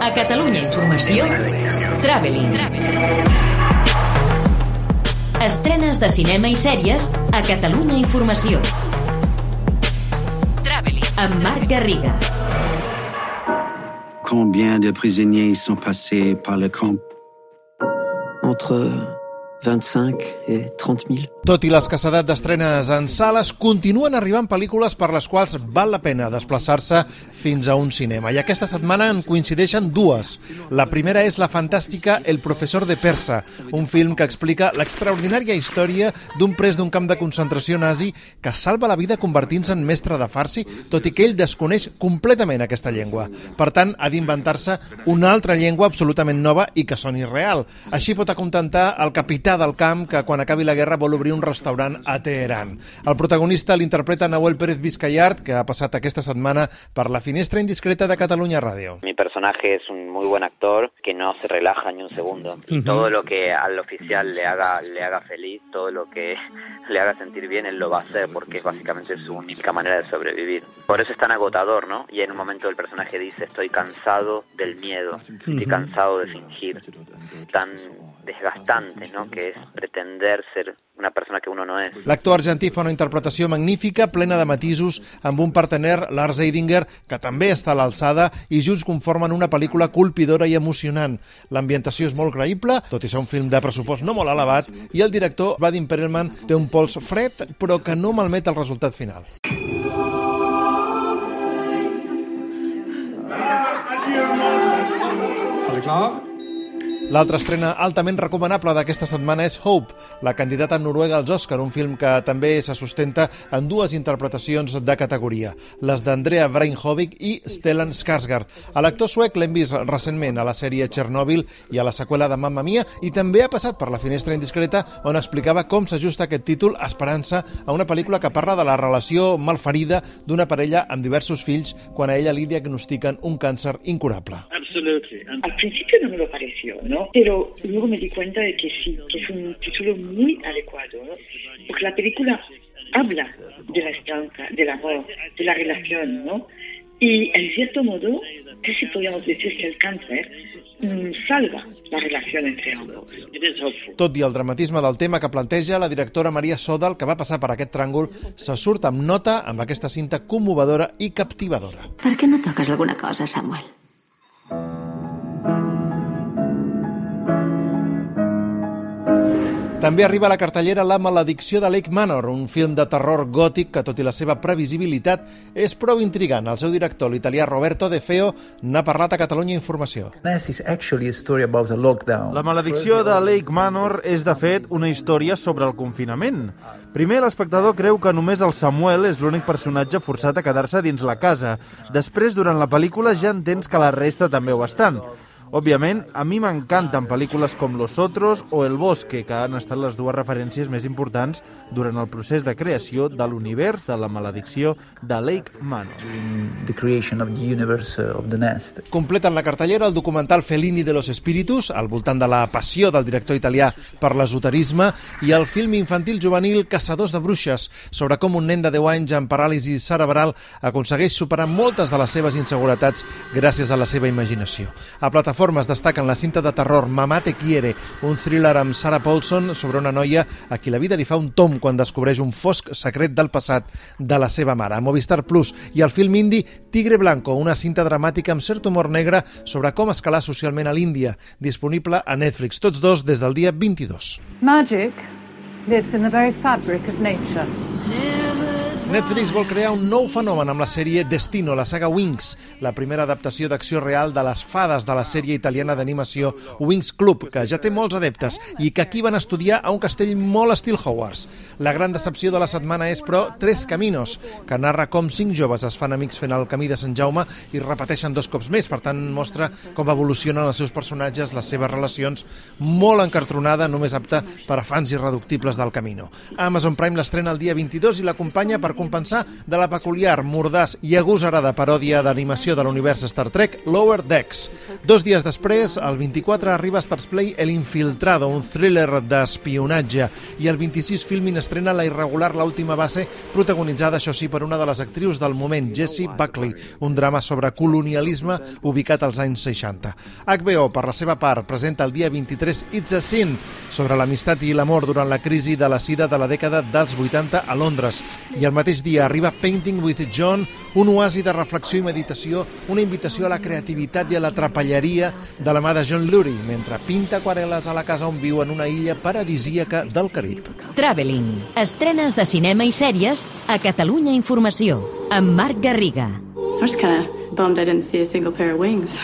A Catalunya Informació, Traveling. Estrenes de cinema i sèries a Catalunya Informació. Traveling. Amb Marc Garriga. Combien de prisonniers sont passés par le camp Entre 25 et 30 000. Tot i l'escassedat d'estrenes en sales, continuen arribant pel·lícules per les quals val la pena desplaçar-se fins a un cinema. I aquesta setmana en coincideixen dues. La primera és la fantàstica El professor de Persa, un film que explica l'extraordinària història d'un pres d'un camp de concentració nazi que salva la vida convertint-se en mestre de farsi, tot i que ell desconeix completament aquesta llengua. Per tant, ha d'inventar-se una altra llengua absolutament nova i que soni real. Així pot acontentar el capità del camp que quan acabi la guerra vol obrir un restaurant a Teheran. El protagonista l'interpreta Nahuel Pérez Vizcayart, que ha passat aquesta setmana per la finestra indiscreta de Catalunya Ràdio. Mi personaje es un muy buen actor que no se relaja ni un segundo. Y todo lo que al oficial le haga, le haga feliz, todo lo que le haga sentir bien, él lo va a hacer porque es básicamente su única manera de sobrevivir. Por eso es tan agotador, ¿no? Y en un momento el personaje dice, estoy cansado del miedo, estoy cansado de fingir. Tan desgastante, ¿no? Que es pretender ser una persona que uno no es. L'actor argentí fa una interpretació magnífica, plena de matisos, amb un partener, Lars Eidinger, que també està a l'alçada, i junts conformen una pel·lícula colpidora i emocionant. L'ambientació és molt creïble, tot i ser un film de pressupost no molt elevat, i el director, Vadim Perelman, té un pols fred, però que no malmet el resultat final. Det klar? L'altra estrena altament recomanable d'aquesta setmana és Hope, la candidata noruega als Oscar, un film que també se sustenta en dues interpretacions de categoria, les d'Andrea Breinhovic i Stellan Skarsgård. A l'actor suec l'hem vist recentment a la sèrie Chernobyl i a la seqüela de Mamma Mia i també ha passat per la finestra indiscreta on explicava com s'ajusta aquest títol Esperança a una pel·lícula que parla de la relació malferida d'una parella amb diversos fills quan a ella li diagnostiquen un càncer incurable. Absolutely. Al principio no me lo pareció, ¿no? Pero luego me di cuenta de que sí, que es un título muy adecuado, ¿no? Porque la película habla de la esperanza, del amor, de la relación, ¿no? Y en cierto modo, casi podríamos decir que el cáncer mm, salva la relación entre ambos. It is hopeful. Tot i el dramatisme del tema que planteja, la directora Maria Sodal, que va passar per aquest tràngol, se surt amb nota amb aquesta cinta commovedora i captivadora. Per què no toques alguna cosa, Samuel? També arriba a la cartellera La maledicció de Lake Manor, un film de terror gòtic que, tot i la seva previsibilitat, és prou intrigant. El seu director, l'italià Roberto De Feo, n'ha parlat a Catalunya Informació. La maledicció de Lake Manor és, de fet, una història sobre el confinament. Primer, l'espectador creu que només el Samuel és l'únic personatge forçat a quedar-se dins la casa. Després, durant la pel·lícula, ja entens que la resta també ho estan. Òbviament, a mi m'encanten pel·lícules com Los Otros o El Bosque, que han estat les dues referències més importants durant el procés de creació de l'univers de la maledicció de Lake Manor. the creation of the universe uh, of the nest. Completen la cartellera el documental Fellini de los Espíritus, al voltant de la passió del director italià per l'esoterisme, i el film infantil juvenil Caçadors de Bruixes, sobre com un nen de 10 anys amb paràlisi cerebral aconsegueix superar moltes de les seves inseguretats gràcies a la seva imaginació. A plataformes destaquen la cinta de terror Mamá te quiere, un thriller amb Sarah Paulson sobre una noia a qui la vida li fa un tom quan descobreix un fosc secret del passat de la seva mare. A Movistar Plus i el film indi Tigre Blanco, una cinta dramàtica amb cert humor negre sobre com escalar socialment a l'Índia, disponible a Netflix, tots dos des del dia 22. Magic lives in the very fabric of nature. Netflix vol crear un nou fenomen amb la sèrie Destino, la saga Wings, la primera adaptació d'acció real de les fades de la sèrie italiana d'animació Wings Club, que ja té molts adeptes i que aquí van estudiar a un castell molt estil Hogwarts. La gran decepció de la setmana és, però, Tres Caminos, que narra com cinc joves es fan amics fent el camí de Sant Jaume i repeteixen dos cops més. Per tant, mostra com evolucionen els seus personatges, les seves relacions, molt encartronada, només apta per a fans irreductibles del Camino. Amazon Prime l'estrena el dia 22 i l'acompanya per recompensar de la peculiar, mordàs i agosarada paròdia d'animació de l'univers Star Trek, Lower Decks. Dos dies després, el 24 arriba a Stars Play El Infiltrado, un thriller d'espionatge, i el 26 Filmin estrena La irregular, l'última base, protagonitzada, això sí, per una de les actrius del moment, Jessie Buckley, un drama sobre colonialisme ubicat als anys 60. HBO, per la seva part, presenta el dia 23 It's a Sin, sobre l'amistat i l'amor durant la crisi de la sida de la dècada dels 80 a Londres. I el mateix dia arriba Painting with John, un oasi de reflexió i meditació, una invitació a la creativitat i a la trapelleria de la mà de John Lurie, mentre pinta aquarel·les a la casa on viu en una illa paradisíaca del Carib. Traveling. Estrenes de cinema i sèries a Catalunya Informació, amb Marc Garriga. I was kind of bummed I didn't see a single pair of wings.